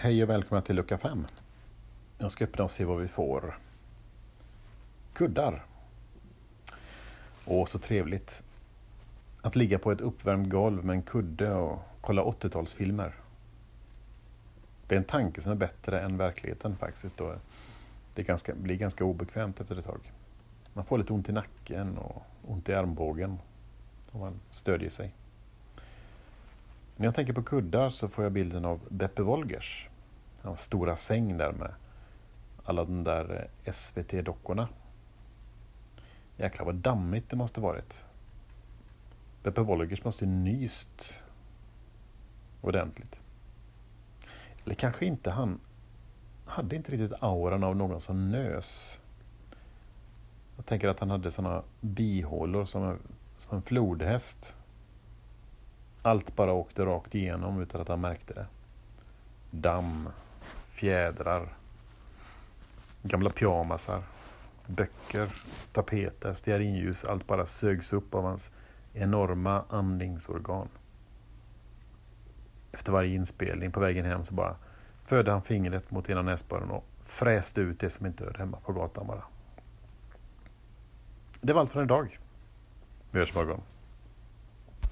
Hej och välkomna till lucka 5. Jag ska öppna och se vad vi får. Kuddar. Åh, så trevligt. Att ligga på ett uppvärmt golv med en kudde och kolla 80-talsfilmer. Det är en tanke som är bättre än verkligheten faktiskt. Och det ganska, blir ganska obekvämt efter ett tag. Man får lite ont i nacken och ont i armbågen om man stödjer sig. När jag tänker på kuddar så får jag bilden av Beppe Wolgers. Hans stora säng där med alla de där eh, SVT-dockorna. Jäklar vad dammigt det måste varit. Beppe Wolgers måste ju nyst ordentligt. Eller kanske inte han hade inte riktigt auran av någon som nös. Jag tänker att han hade sådana bihålor som, som en flodhäst. Allt bara åkte rakt igenom utan att han märkte det. Damm, fjädrar, gamla pyjamasar, böcker, tapeter, stearinljus. Allt bara sögs upp av hans enorma andningsorgan. Efter varje inspelning på vägen hem så bara förde han fingret mot ena näsborren och fräste ut det som inte hörde hemma på gatan bara. Det var allt för idag. Vi hörs imorgon.